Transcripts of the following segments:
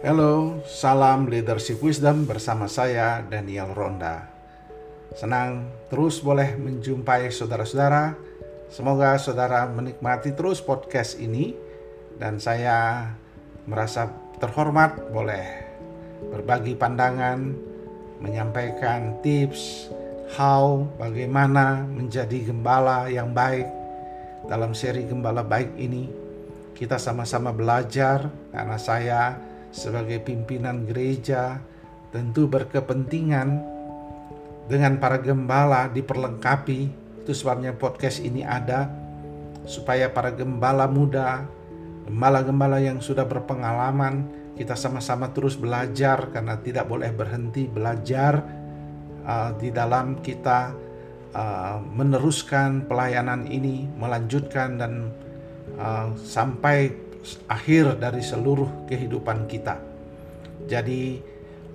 Halo, salam leadership wisdom bersama saya Daniel Ronda. Senang terus boleh menjumpai saudara-saudara. Semoga saudara menikmati terus podcast ini dan saya merasa terhormat boleh berbagi pandangan, menyampaikan tips how bagaimana menjadi gembala yang baik dalam seri gembala baik ini kita sama-sama belajar karena saya sebagai pimpinan gereja tentu berkepentingan dengan para gembala diperlengkapi. Itu sebabnya podcast ini ada supaya para gembala muda gembala-gembala yang sudah berpengalaman kita sama-sama terus belajar karena tidak boleh berhenti belajar uh, di dalam kita uh, meneruskan pelayanan ini, melanjutkan dan uh, sampai akhir dari seluruh kehidupan kita. Jadi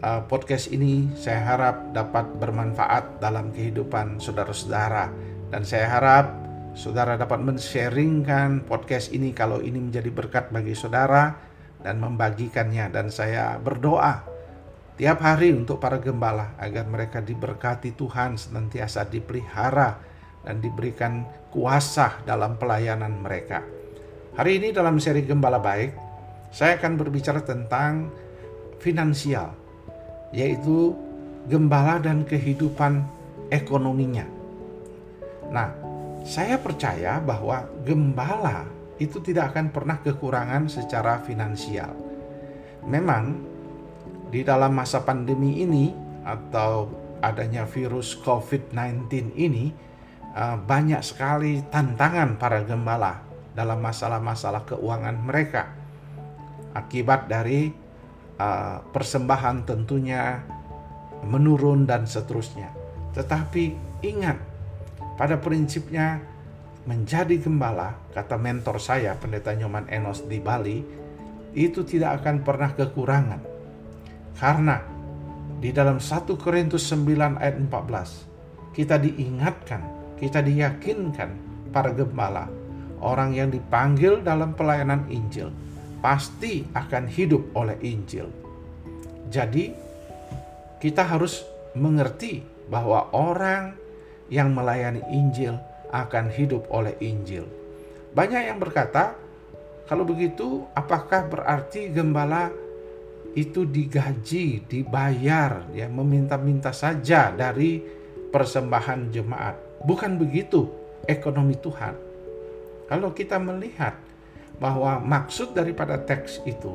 uh, podcast ini saya harap dapat bermanfaat dalam kehidupan saudara-saudara dan saya harap saudara dapat men-sharingkan podcast ini kalau ini menjadi berkat bagi saudara dan membagikannya dan saya berdoa tiap hari untuk para gembala agar mereka diberkati Tuhan senantiasa dipelihara dan diberikan kuasa dalam pelayanan mereka. Hari ini dalam seri Gembala Baik, saya akan berbicara tentang finansial, yaitu gembala dan kehidupan ekonominya. Nah, saya percaya bahwa gembala itu tidak akan pernah kekurangan secara finansial. Memang di dalam masa pandemi ini atau adanya virus COVID-19 ini uh, banyak sekali tantangan para gembala dalam masalah-masalah keuangan mereka akibat dari uh, persembahan tentunya menurun dan seterusnya. Tetapi ingat pada prinsipnya menjadi gembala kata mentor saya pendeta Nyoman Enos di Bali itu tidak akan pernah kekurangan karena di dalam 1 Korintus 9 ayat 14 kita diingatkan, kita diyakinkan para gembala, orang yang dipanggil dalam pelayanan Injil pasti akan hidup oleh Injil. Jadi kita harus mengerti bahwa orang yang melayani Injil akan hidup oleh Injil. Banyak yang berkata, kalau begitu apakah berarti gembala itu digaji, dibayar, ya meminta-minta saja dari persembahan jemaat. Bukan begitu ekonomi Tuhan. Kalau kita melihat bahwa maksud daripada teks itu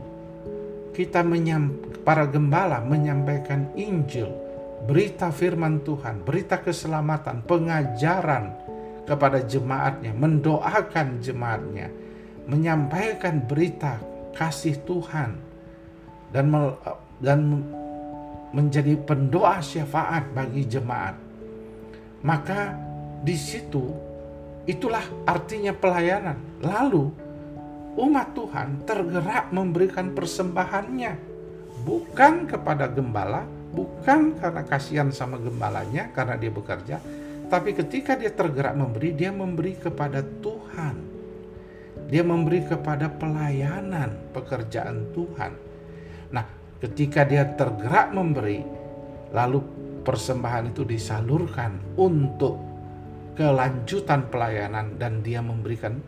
kita menyam, para gembala menyampaikan Injil, berita firman Tuhan, berita keselamatan, pengajaran kepada jemaatnya, mendoakan jemaatnya, menyampaikan berita kasih Tuhan, dan dan menjadi pendoa syafaat bagi jemaat. Maka di situ itulah artinya pelayanan. Lalu umat Tuhan tergerak memberikan persembahannya bukan kepada gembala, bukan karena kasihan sama gembalanya karena dia bekerja, tapi ketika dia tergerak memberi, dia memberi kepada Tuhan. Dia memberi kepada pelayanan pekerjaan Tuhan Nah, ketika dia tergerak memberi, lalu persembahan itu disalurkan untuk kelanjutan pelayanan dan dia memberikan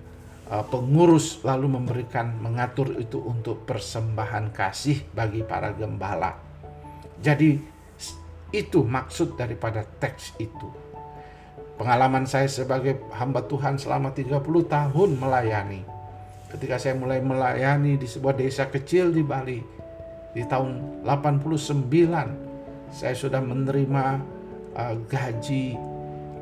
uh, pengurus lalu memberikan mengatur itu untuk persembahan kasih bagi para gembala. Jadi itu maksud daripada teks itu. Pengalaman saya sebagai hamba Tuhan selama 30 tahun melayani. Ketika saya mulai melayani di sebuah desa kecil di Bali, di tahun 89 saya sudah menerima uh, gaji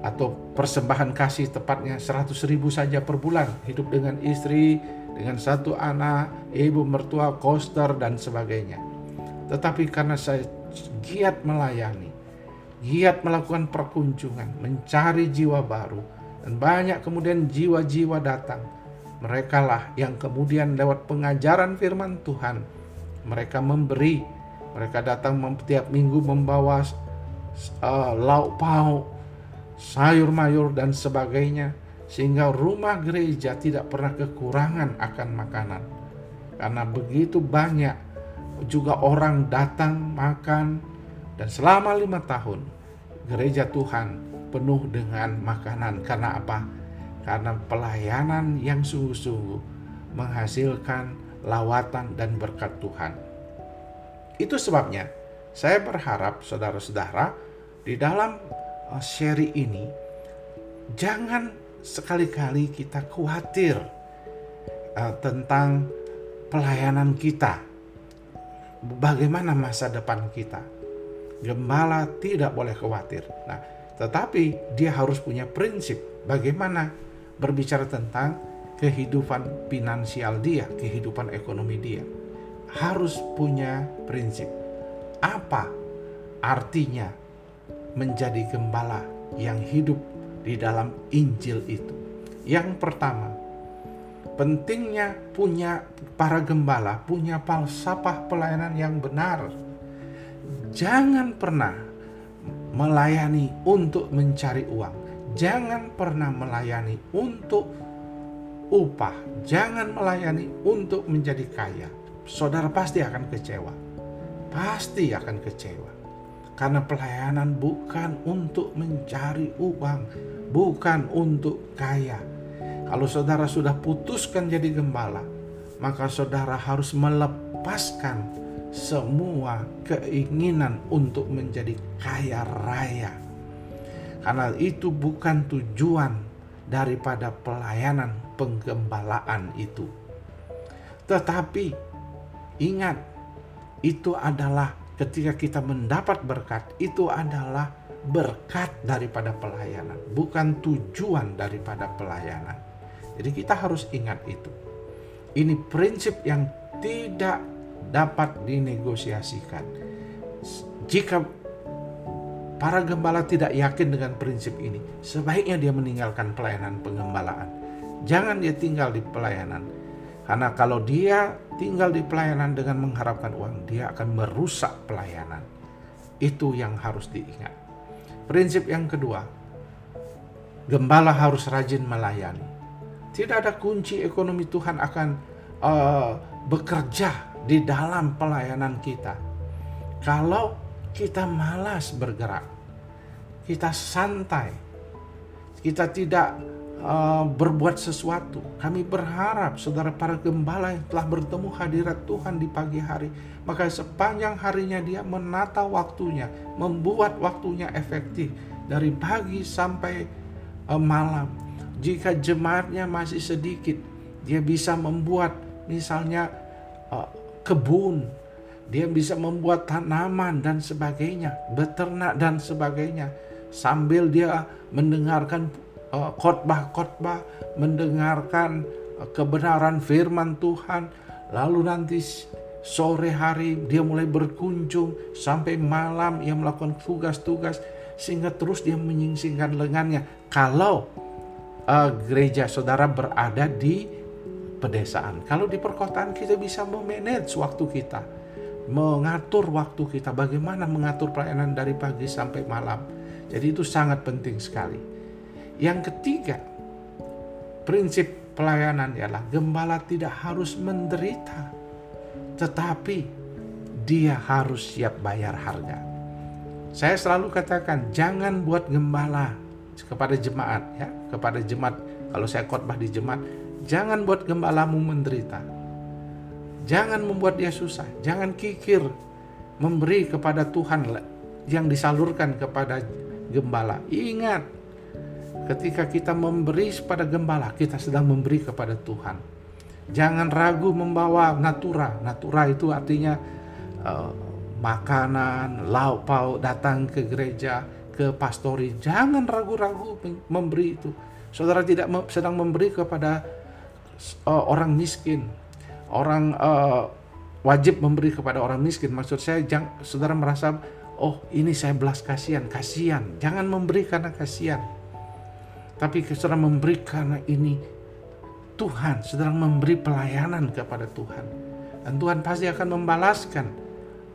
atau persembahan kasih tepatnya 100 ribu saja per bulan. Hidup dengan istri dengan satu anak ibu mertua koster dan sebagainya. Tetapi karena saya giat melayani giat melakukan perkunjungan mencari jiwa baru dan banyak kemudian jiwa-jiwa datang merekalah yang kemudian lewat pengajaran firman Tuhan mereka memberi. Mereka datang setiap minggu membawa uh, lauk pauk sayur mayur dan sebagainya sehingga rumah gereja tidak pernah kekurangan akan makanan karena begitu banyak juga orang datang makan dan selama lima tahun gereja Tuhan penuh dengan makanan karena apa? Karena pelayanan yang sungguh-sungguh menghasilkan lawatan dan berkat Tuhan. Itu sebabnya saya berharap saudara-saudara di dalam seri ini jangan sekali-kali kita khawatir uh, tentang pelayanan kita. Bagaimana masa depan kita? Gembala tidak boleh khawatir. Nah, tetapi dia harus punya prinsip bagaimana berbicara tentang kehidupan finansial dia, kehidupan ekonomi dia. Harus punya prinsip. Apa artinya menjadi gembala yang hidup di dalam Injil itu? Yang pertama, pentingnya punya para gembala punya falsafah pelayanan yang benar. Jangan pernah melayani untuk mencari uang. Jangan pernah melayani untuk upah. Jangan melayani untuk menjadi kaya. Saudara pasti akan kecewa. Pasti akan kecewa. Karena pelayanan bukan untuk mencari uang, bukan untuk kaya. Kalau saudara sudah putuskan jadi gembala, maka saudara harus melepaskan semua keinginan untuk menjadi kaya raya. Karena itu bukan tujuan daripada pelayanan penggembalaan itu. Tetapi ingat, itu adalah ketika kita mendapat berkat, itu adalah berkat daripada pelayanan, bukan tujuan daripada pelayanan. Jadi kita harus ingat itu. Ini prinsip yang tidak dapat dinegosiasikan. Jika para gembala tidak yakin dengan prinsip ini, sebaiknya dia meninggalkan pelayanan pengembalaan. Jangan dia tinggal di pelayanan. Karena kalau dia tinggal di pelayanan dengan mengharapkan uang, dia akan merusak pelayanan. Itu yang harus diingat. Prinsip yang kedua, gembala harus rajin melayani. Tidak ada kunci ekonomi Tuhan akan uh, bekerja di dalam pelayanan kita. Kalau kita malas bergerak, kita santai, kita tidak uh, berbuat sesuatu. Kami berharap saudara para gembala yang telah bertemu hadirat Tuhan di pagi hari, maka sepanjang harinya dia menata waktunya, membuat waktunya efektif dari pagi sampai uh, malam jika jemaatnya masih sedikit, dia bisa membuat misalnya uh, kebun, dia bisa membuat tanaman dan sebagainya, beternak dan sebagainya, sambil dia mendengarkan khotbah-khotbah, mendengarkan uh, kebenaran firman Tuhan, lalu nanti sore hari dia mulai berkunjung sampai malam ia melakukan tugas-tugas sehingga terus dia menyingsingkan lengannya. Kalau uh, gereja saudara berada di pedesaan. Kalau di perkotaan kita bisa memanage waktu kita, mengatur waktu kita, bagaimana mengatur pelayanan dari pagi sampai malam. Jadi itu sangat penting sekali. Yang ketiga, prinsip pelayanan ialah gembala tidak harus menderita, tetapi dia harus siap bayar harga. Saya selalu katakan, jangan buat gembala kepada jemaat ya, kepada jemaat kalau saya khotbah di jemaat, jangan buat gembalamu menderita. Jangan membuat dia susah, jangan kikir memberi kepada Tuhan yang disalurkan kepada gembala. Ingat, ketika kita memberi kepada gembala, kita sedang memberi kepada Tuhan. Jangan ragu membawa natura. Natura itu artinya uh, makanan, lauk pauk datang ke gereja ke pastori. Jangan ragu-ragu memberi itu. Saudara tidak sedang memberi kepada uh, orang miskin. Orang uh, wajib memberi kepada orang miskin. Maksud saya, jangan, saudara merasa, oh ini saya belas kasihan. Kasihan. Jangan memberi karena kasihan. Tapi saudara memberi karena ini Tuhan sedang memberi pelayanan kepada Tuhan. Dan Tuhan pasti akan membalaskan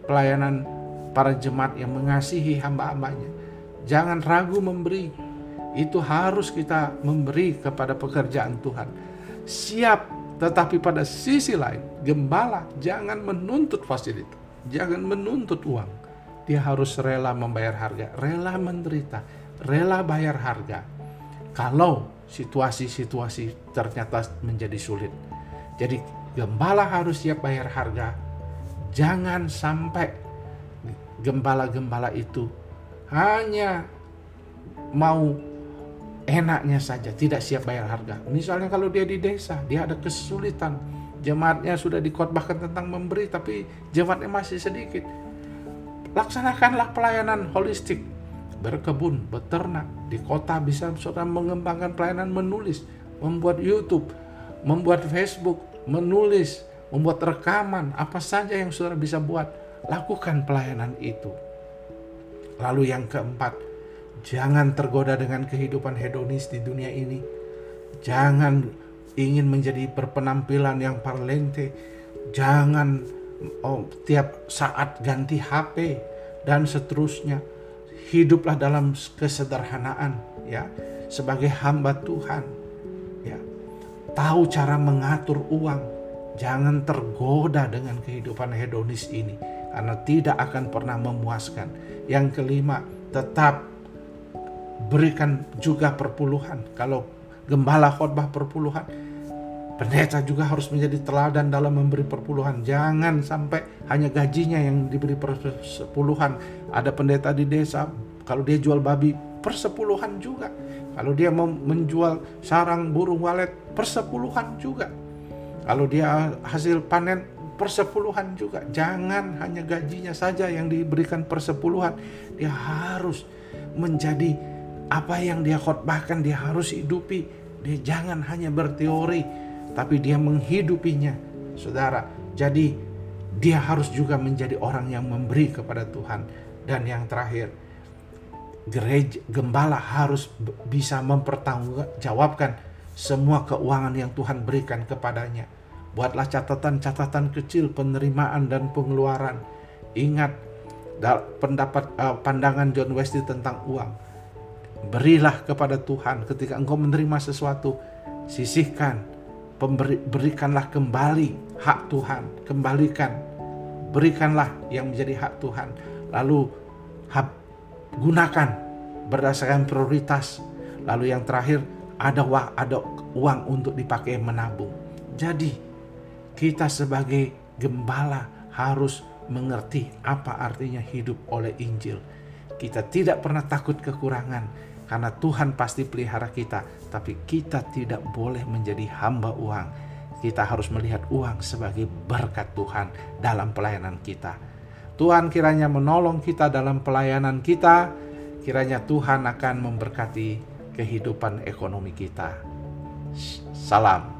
pelayanan para jemaat yang mengasihi hamba-hambanya Jangan ragu memberi. Itu harus kita memberi kepada pekerjaan Tuhan. Siap Tetapi pada sisi lain, gembala jangan menuntut fasilitas, jangan menuntut uang. Dia harus rela membayar harga, rela menderita, rela bayar harga. Kalau situasi-situasi ternyata menjadi sulit. Jadi gembala harus siap bayar harga. Jangan sampai gembala-gembala itu hanya mau enaknya saja, tidak siap bayar harga. Misalnya kalau dia di desa, dia ada kesulitan, jemaatnya sudah dikotbahkan tentang memberi, tapi jemaatnya masih sedikit. Laksanakanlah pelayanan holistik, berkebun, beternak, di kota bisa saudara mengembangkan pelayanan menulis, membuat YouTube, membuat Facebook, menulis, membuat rekaman, apa saja yang saudara bisa buat, lakukan pelayanan itu. Lalu yang keempat, Jangan tergoda dengan kehidupan hedonis di dunia ini. Jangan ingin menjadi berpenampilan yang parlente. Jangan oh, tiap saat ganti HP dan seterusnya. Hiduplah dalam kesederhanaan ya sebagai hamba Tuhan. Ya. Tahu cara mengatur uang. Jangan tergoda dengan kehidupan hedonis ini karena tidak akan pernah memuaskan. Yang kelima, tetap berikan juga perpuluhan. Kalau gembala khotbah perpuluhan, pendeta juga harus menjadi teladan dalam memberi perpuluhan. Jangan sampai hanya gajinya yang diberi persepuluhan. Ada pendeta di desa, kalau dia jual babi, persepuluhan juga. Kalau dia mau menjual sarang burung walet, persepuluhan juga. Kalau dia hasil panen, persepuluhan juga. Jangan hanya gajinya saja yang diberikan persepuluhan. Dia harus menjadi apa yang dia khotbahkan dia harus hidupi. Dia jangan hanya berteori, tapi dia menghidupinya. Saudara, jadi dia harus juga menjadi orang yang memberi kepada Tuhan. Dan yang terakhir, gereja gembala harus bisa mempertanggungjawabkan semua keuangan yang Tuhan berikan kepadanya. Buatlah catatan-catatan kecil penerimaan dan pengeluaran. Ingat pendapat uh, pandangan John Wesley tentang uang berilah kepada Tuhan ketika engkau menerima sesuatu sisihkan pemberi, berikanlah kembali hak Tuhan. Kembalikan. Berikanlah yang menjadi hak Tuhan. Lalu hab, gunakan berdasarkan prioritas. Lalu yang terakhir ada wah ada uang untuk dipakai menabung. Jadi kita sebagai gembala harus mengerti apa artinya hidup oleh Injil. Kita tidak pernah takut kekurangan karena Tuhan pasti pelihara kita, tapi kita tidak boleh menjadi hamba uang. Kita harus melihat uang sebagai berkat Tuhan dalam pelayanan kita. Tuhan kiranya menolong kita dalam pelayanan kita. Kiranya Tuhan akan memberkati kehidupan ekonomi kita. Salam.